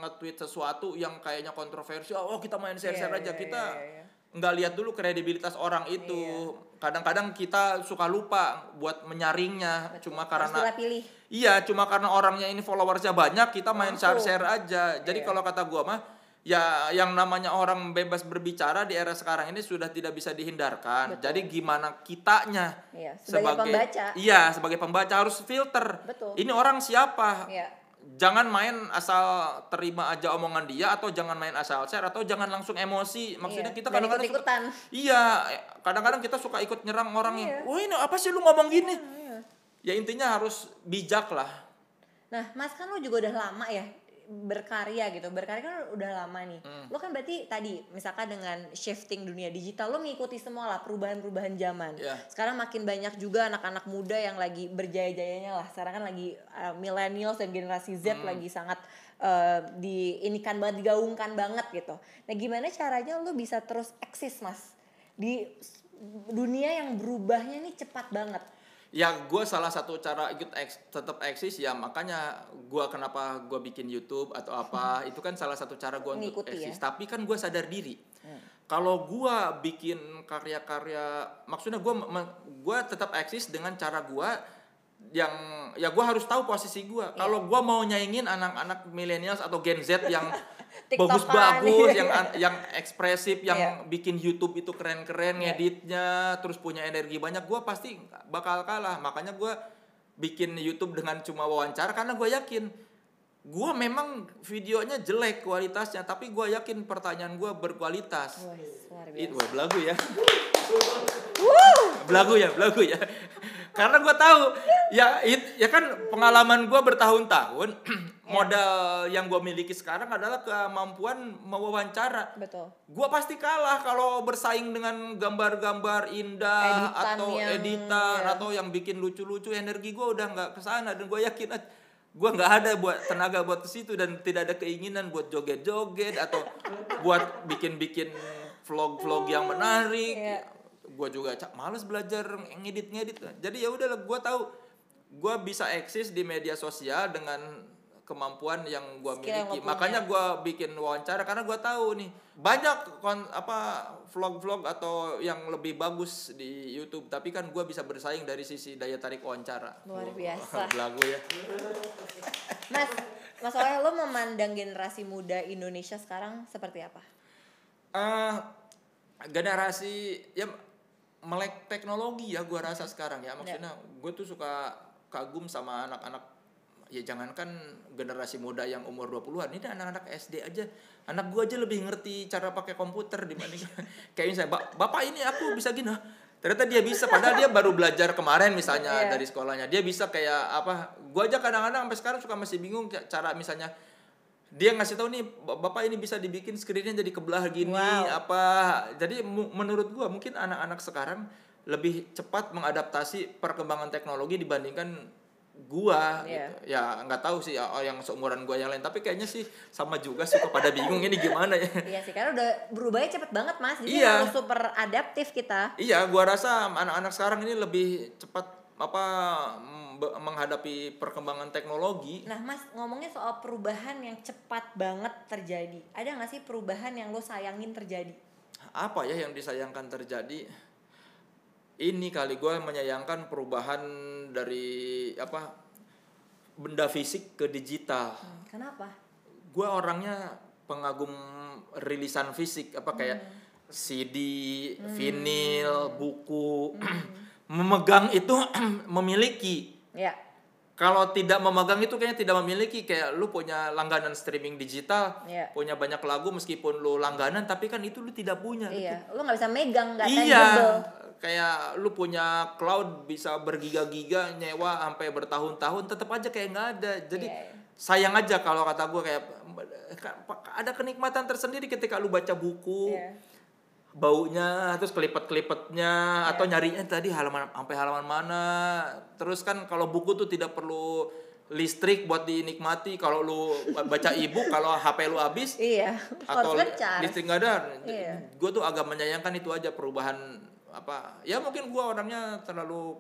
nge-tweet sesuatu yang kayaknya kontroversial oh kita main share share Iya, aja. iya, kita iya, iya. Nggak lihat dulu kredibilitas orang itu. Iya. Kadang-kadang kita suka lupa buat menyaringnya cuma Harus karena pilih-pilih. Iya, cuma karena orangnya ini followersnya banyak, kita main share-share aja. Jadi Iya. kalau kata gua mah, ya yang namanya orang bebas berbicara di era sekarang ini sudah tidak bisa dihindarkan. Betul. Jadi gimana kitanya Iya, sebagai pembaca. Iya, sebagai pembaca harus filter. Betul. Ini orang siapa? Iya. Jangan main asal terima aja omongan dia atau jangan main asal share atau jangan langsung emosi. Maksudnya Iya, kita dan kadang-kadang suka-. Iya, kadang-kadang kita suka ikut nyerang orang yang, Iya. "Wah, ini apa sih lu ngomong gini?" Iya. Ya intinya harus bijak lah. Nah, Mas kan lu juga udah lama ya berkarya gitu. Berkarya kan udah lama nih. Hmm. Lo kan berarti tadi misalkan dengan shifting dunia digital lo mengikuti semua lah perubahan-perubahan zaman. Iya. Sekarang makin banyak juga anak-anak muda yang lagi berjaya-jayanya lah. Sekarang kan lagi uh, millennials dan generasi Z Hmm. lagi sangat uh, diinikan banget, digaungkan banget gitu. Nah, gimana caranya lo bisa terus eksis, Mas? Di dunia yang berubahnya nih cepat banget. Ya gue salah satu cara ikut eks, tetap eksis ya makanya gue kenapa gue bikin YouTube atau apa itu kan salah satu cara gue untuk Mengikuti ya. eksis. Tapi kan gue sadar diri Hmm. kalau gue bikin karya-karya maksudnya gue gue tetap eksis dengan cara gue yang ya gue harus tahu posisi gue. Iya. Kalau gue mau nyaingin anak-anak millennials atau Gen Z yang. bagus-bagus, yang yang ekspresif, yang Iya. bikin YouTube itu keren-keren, Iya. ngeditnya, terus punya energi banyak, gue pasti bakal kalah. Makanya gue bikin YouTube dengan cuma wawancara karena gue yakin gue memang videonya jelek kualitasnya, tapi gue yakin pertanyaan gue berkualitas. Itu belagu ya. belagu ya, belagu ya. Karena gue tahu ya it- ya kan pengalaman gue bertahun-tahun modal yang gue miliki sekarang adalah kemampuan mewawancara. Betul. Gua pasti kalah kalau bersaing dengan gambar-gambar indah Editan atau yang- editan ya. atau yang bikin lucu-lucu energi gua udah nggak ke sana dan gue yakin gua nggak ada buat tenaga buat ke situ dan tidak ada keinginan buat joget-joget atau buat bikin-bikin vlog-vlog yang menarik. Iya. Gua juga cak males belajar ngedit-ngedit. Jadi ya udahlah gua tahu gua bisa eksis di media sosial dengan kemampuan yang yang miliki. punya. Makanya gue bikin wawancara karena gue tahu nih banyak kon apa vlog-vlog atau yang lebih bagus di YouTube tapi kan gue bisa bersaing dari sisi daya tarik wawancara Luar biasa. belagu ya Mas, Mas Oleh lo memandang generasi muda Indonesia sekarang seperti apa? Eh, generasi ya melek teknologi ya gue rasa sekarang ya maksudnya gue tuh suka kagum sama anak-anak ya jangankan generasi muda yang umur 20-an ini anak-anak SD aja anak gue aja lebih ngerti cara pakai komputer dibanding kayak misalnya "Ba- bapak ini aku bisa gini "Hah?" ternyata dia bisa padahal dia baru belajar kemarin misalnya Iya. dari sekolahnya dia bisa kayak apa gue aja kadang-kadang sampai sekarang suka masih bingung cara misalnya dia ngasih tahu nih "Ba- bapak ini bisa dibikin screennya jadi kebelah gini Wow. apa jadi menurut gua mungkin anak-anak sekarang lebih cepat mengadaptasi perkembangan teknologi dibandingkan gua Iya. gitu. ya nggak tahu sih oh, yang seumuran gua yang lain tapi kayaknya sih sama juga suka pada bingung ini gimana ya Iya sih, karena udah berubahnya cepet banget mas. Jadi Iya. harus super adaptif kita. iya gua rasa anak-anak sekarang ini lebih cepat apa menghadapi perkembangan teknologi? Nah mas, ngomongnya soal perubahan yang cepat banget terjadi. Ada nggak sih perubahan yang lo sayangin terjadi? apa ya yang disayangkan terjadi? Ini kali gue menyayangkan perubahan dari apa benda fisik ke digital. Hmm, kenapa? gue orangnya pengagum rilisan fisik apa kayak CD, vinil, buku memegang itu memiliki Ya, kalau tidak memegang itu kayaknya tidak memiliki kayak lu punya langganan streaming digital Iya. punya banyak lagu meskipun lu langganan tapi kan itu lu tidak punya iya. Lo nggak bisa megang, nggak iya tangible. kayak lu punya cloud bisa bergiga-giga nyewa sampai bertahun-tahun tetap aja kayak nggak ada jadi Iya. sayang aja kalau kata gue kayak ada kenikmatan tersendiri ketika lu baca buku Iya. Baunya terus kelipet-kelipetnya atau nyarinya tadi halaman sampai halaman mana terus kan kalau buku tuh tidak perlu listrik buat dinikmati kalau lu baca e-book kalau HP lu habis Iya, atau listrik nggak ada Iya. gue tuh agak menyayangkan itu aja perubahan apa ya mungkin gue orangnya terlalu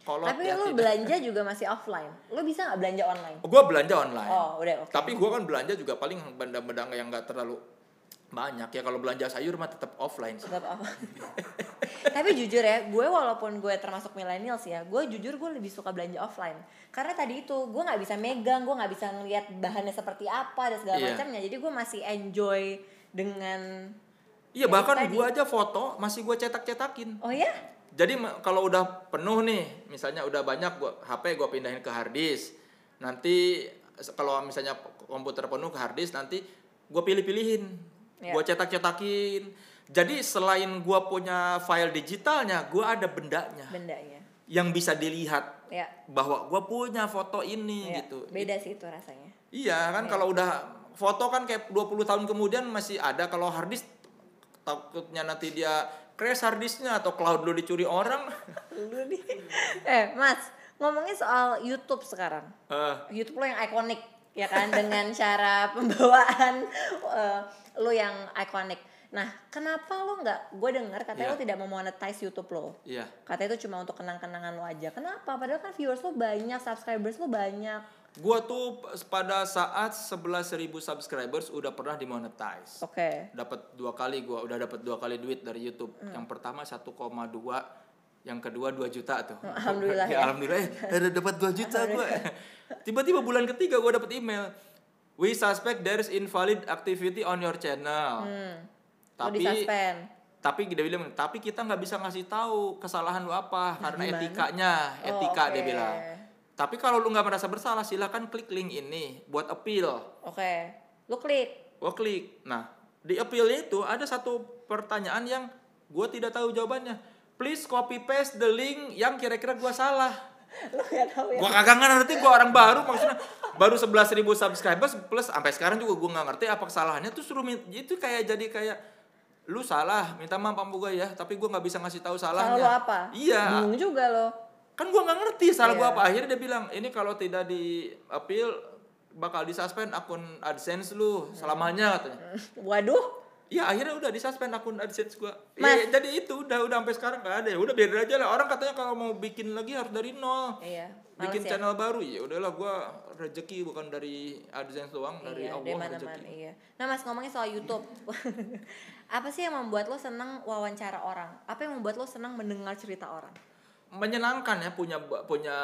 kolot Tapi ya lo tidak. belanja juga masih offline. Lo bisa nggak belanja online? gue belanja online Oh, udah oke. tapi gue kan belanja juga paling benda-benda yang nggak terlalu Banyak ya kalau belanja sayur mah tetap offline sih. Tetap apa? Tapi jujur ya, gue walaupun gue termasuk millennials ya, gue jujur gue lebih suka belanja offline. Karena tadi itu gue nggak bisa megang, gue nggak bisa ngeliat bahannya seperti apa dan segala Iya. macamnya. Jadi gue masih enjoy dengan Iya Ya, bahkan gua aja foto masih gua cetak-cetakin. oh ya, Jadi kalau udah penuh nih, misalnya udah banyak gua HP gua pindahin ke hard disk. Nanti kalau misalnya komputer penuh ke hard disk nanti gua pilih-pilihin. Ya. Gua cetak-cetakin. Jadi selain gua punya file digitalnya, gua ada bendanya bendanya. yang bisa dilihat Ya, bahwa gua punya foto ini ya. gitu. beda sih itu rasanya. Iya kan Ya. kalau udah foto kan kayak 20 tahun kemudian masih ada kalau hard disk takutnya nanti dia crash hard disknya atau cloud lu dicuri orang. Lu nih. eh, Mas, ngomongin soal YouTube sekarang. Eh, YouTube lo yang ikonik ya kan dengan cara pembawaan eh, lo yang ikonik. Nah, kenapa lo nggak? Gue dengar katanya Iya. lo tidak memonetize YouTube lo. iya. Katanya itu cuma untuk kenang-kenangan lo aja. Kenapa? Padahal kan viewers lo banyak, subscribers lo banyak. Gua tuh pada saat 11.000 subscribers udah pernah dimonetize. Oke. Dapat dua kali gua udah dapat dua kali duit dari YouTube. Hmm. Yang pertama 1,2 yang kedua 2 juta tuh. Alhamdulillah ya. alhamdulillah eh, ada dapat 2 juta gua. Tiba-tiba bulan ketiga gua dapat email. We suspect there is invalid activity on your channel. Hmm. Tapi tapi dia bilang tapi kita nggak bisa ngasih tahu kesalahan lu apa karena gimana? etikanya Oh, etika dia oke. bilang tapi kalau lu nggak merasa bersalah silahkan klik link ini buat appeal Oke. Lo klik. gua klik nah di appealnya itu ada satu pertanyaan yang gua tidak tahu jawabannya please copy paste the link yang kira-kira gua salah Lo gak tahu ya. gua kagak ngerti gua orang baru maksudnya baru 11.000 subscribers plus sampai sekarang juga gua nggak ngerti apa kesalahannya tuh suruh itu kayak jadi kayak lu salah minta maaf Pak Boga ya tapi gua nggak bisa ngasih tahu Salah salahnya lo apa? iya Bingung juga lo. kan gua nggak ngerti salah gua Iya. apa akhirnya dia bilang ini kalau tidak di appeal bakal disuspend akun AdSense lu selamanya katanya Waduh. Iya akhirnya udah disuspend akun AdSense gua. Mas. Iya jadi itu udah udah sampai sekarang nggak ada ya. Udah biarin aja lah. Orang katanya kalau mau bikin lagi harus dari nol. Iya. males Bikin ya. channel baru ya udahlah gua rezeki bukan dari AdSense doang dari iya, Allah dari mana-mana rezeki. iya. Nah mas ngomongin soal YouTube, apa sih yang membuat lo senang wawancara orang? Apa yang membuat lo senang mendengar cerita orang? Menyenangkan ya punya punya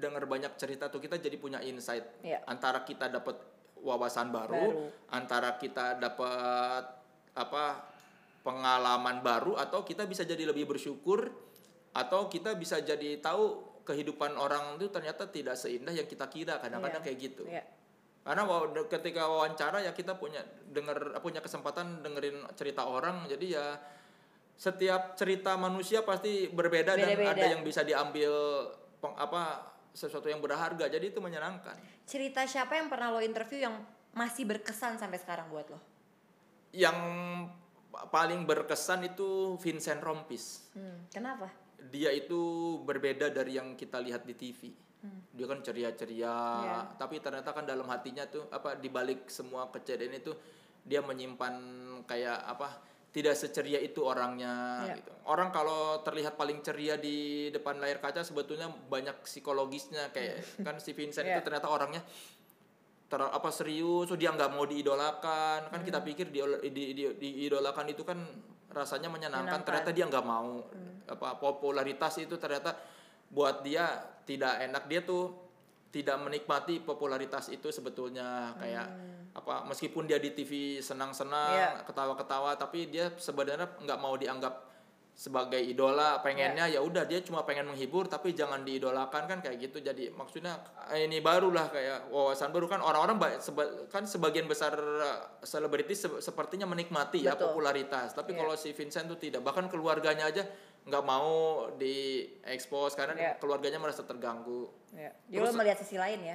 dengar banyak cerita tuh kita jadi punya insight. Iya. Antara kita dapat wawasan baru, Baru. antara kita dapat apa pengalaman baru atau kita bisa jadi lebih bersyukur atau kita bisa jadi tahu kehidupan orang itu ternyata tidak seindah yang kita kira kadang-kadang Iya. kayak gitu Iya. karena ketika wawancara ya kita punya denger punya kesempatan dengerin cerita orang jadi ya setiap cerita manusia pasti berbeda dan Beda-beda. ada yang bisa diambil peng- apa sesuatu yang berharga jadi itu menyenangkan Cerita siapa yang pernah lo interview yang masih berkesan sampai sekarang buat lo? Yang paling berkesan itu Vincent Rompis Hmm, kenapa? dia itu berbeda dari yang kita lihat di TV. Dia kan ceria-ceria, Hmm. Iya. tapi ternyata kan dalam hatinya tuh apa di balik semua kejadian itu dia menyimpan kayak apa tidak seceria itu orangnya Iya. gitu. Orang kalau terlihat paling ceria di depan layar kaca sebetulnya banyak psikologisnya kayak kan si Vincent Iya. itu ternyata orangnya ter apa serius, so dia nggak mau diidolakan. Kan Hmm. kita pikir di, di, di- diidolakan itu kan rasanya menyenangkan, Menyenangkan. ternyata dia nggak mau. Apa popularitas itu ternyata buat dia tidak enak. Dia tuh tidak menikmati popularitas itu sebetulnya kayak apa meskipun dia di TV senang-senang, Iya. ketawa-ketawa tapi dia sebenarnya nggak mau dianggap sebagai idola pengennya ya. udah dia cuma pengen menghibur tapi jangan diidolakan kan kayak gitu. Jadi maksudnya eh, ini barulah kayak wawasan baru. Kan orang-orang seba- kan sebagian besar eh, selebritis se- sepertinya menikmati ya Betul. popularitas. Tapi Iya. kalau si Vincent tuh tidak. Bahkan keluarganya aja nggak mau di expose karena Iya. keluarganya merasa terganggu Ya. Jadi lo melihat sisi lain ya.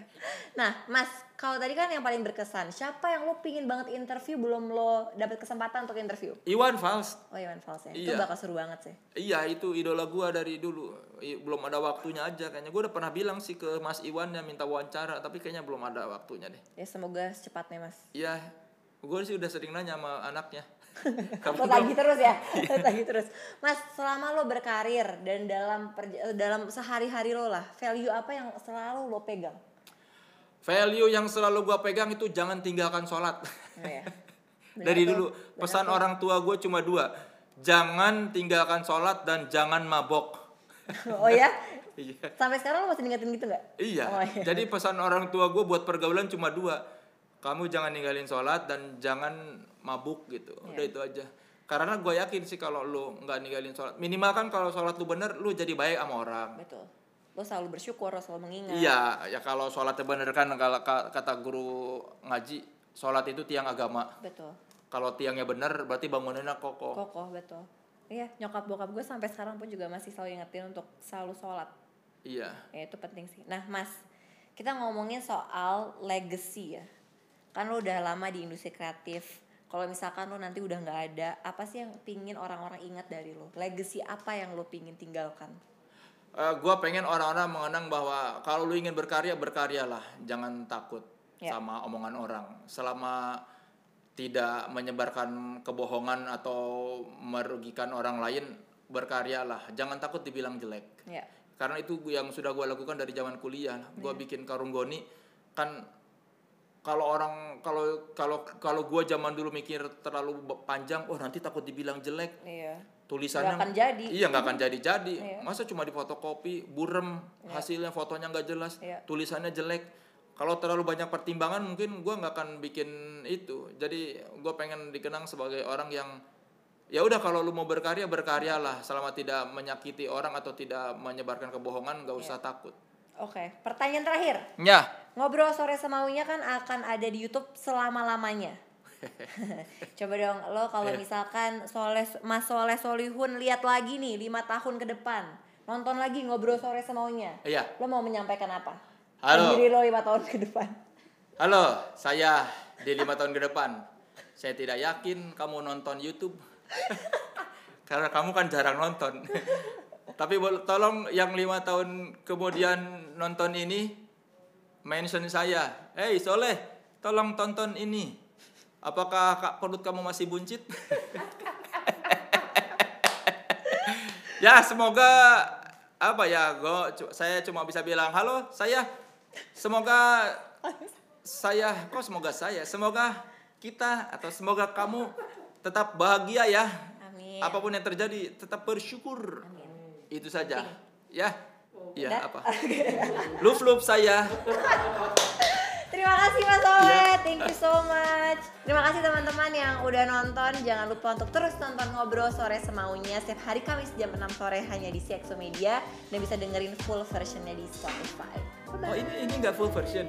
Nah, Mas, kalau tadi kan yang paling berkesan, siapa yang lo pingin banget interview belum lo dapet kesempatan untuk interview? Iwan Fals Oh Iwan Fals ya. Itu Iya. bakal seru banget sih. Iya itu idola gua dari dulu belum ada waktunya aja kayaknya gua udah pernah bilang sih ke Mas Iwan yang minta wawancara tapi kayaknya belum ada waktunya deh Ya semoga secepatnya, Mas. Iya gue sih udah sering nanya sama anaknya Lo tagih terus ya, lo tagih terus. Mas, selama lo berkarir dan dalam perja- dalam sehari-hari lo lah, value apa yang selalu lo pegang? value yang selalu gua pegang itu jangan tinggalkan sholat. Oh, ya. dari tuh, dulu. Pesan tuh. orang tua gue cuma dua. Jangan tinggalkan sholat dan jangan mabok. Oh ya iya. Sampai sekarang lo masih ngingetin gitu nggak? Iya. Oh, iya. jadi pesan orang tua gue buat pergaulan cuma dua kamu jangan ninggalin sholat dan jangan mabuk gitu. Iya. udah itu aja. Karena gue yakin sih kalau lu nggak ninggalin sholat minimal kan kalau sholat lu bener lu jadi baik sama orang. Betul. Lo selalu bersyukur lo selalu mengingat. Iya, ya kalau sholatnya bener kan kalau ka- kata guru ngaji, sholat itu tiang agama. betul. Kalau tiangnya bener berarti bangunannya kokoh. kokoh betul. Iya nyokap bokap gue sampai sekarang pun juga masih selalu ingetin untuk selalu sholat. Iya. ya itu penting sih. Nah mas kita ngomongin soal legacy ya kan lo udah lama di industri kreatif kalau misalkan lo nanti udah nggak ada apa sih yang pingin orang-orang ingat dari lo legacy apa yang lo pingin tinggalkan Eh, gua pengen orang-orang mengenang bahwa kalau lu ingin berkarya berkaryalah, jangan takut Ya. sama omongan orang. Selama tidak menyebarkan kebohongan atau merugikan orang lain, berkaryalah. Jangan takut dibilang jelek. ya karena itu yang sudah gue lakukan dari zaman kuliah gue Iya. bikin karung goni kan kalau orang kalau kalau kalau gue zaman dulu mikir terlalu panjang oh nanti takut dibilang jelek. Iya. Tulisannya Nggak akan jadi. iya nggak akan jadi jadi. Iya. masa cuma difotokopi burem hasilnya fotonya nggak jelas Iya. tulisannya jelek. Kalau terlalu banyak pertimbangan mungkin gue nggak akan bikin itu. Jadi gue pengen dikenang sebagai orang yang ya udah kalau lu mau berkarya berkaryalah. Selama tidak menyakiti orang atau tidak menyebarkan kebohongan nggak usah takut. Oke pertanyaan terakhir. Ya ngobrol sore semaunya kan akan ada di YouTube selama lamanya coba dong lo kalau Iya. misalkan Soleh Mas Soleh Solihun lihat lagi nih lima tahun ke depan nonton lagi ngobrol sore semaunya iya. lo mau menyampaikan apa? Halo. Diri lo lima tahun ke depan. Halo saya di lima tahun ke depan. Saya tidak yakin kamu nonton YouTube. Karena kamu kan jarang nonton. Tapi tolong yang lima tahun kemudian nonton ini mention saya. Hey Soleh tolong tonton ini. Apakah kak perut kamu masih buncit? Ya semoga apa ya go saya cuma bisa bilang halo saya semoga saya kok semoga saya? Semoga kita atau semoga kamu tetap bahagia ya. Amin. Apa pun yang terjadi tetap bersyukur. Amin. Itu saja. Ya ya Udah? apa love love saya Terima kasih Mas Soleh, Iya. thank you so much. Terima kasih teman-teman yang udah nonton. Jangan lupa untuk terus nonton ngobrol sore semaunya setiap hari Kamis jam 6 sore hanya di CXO Media dan bisa dengerin full versionnya di Spotify. Bye-bye. oh ini ini nggak full version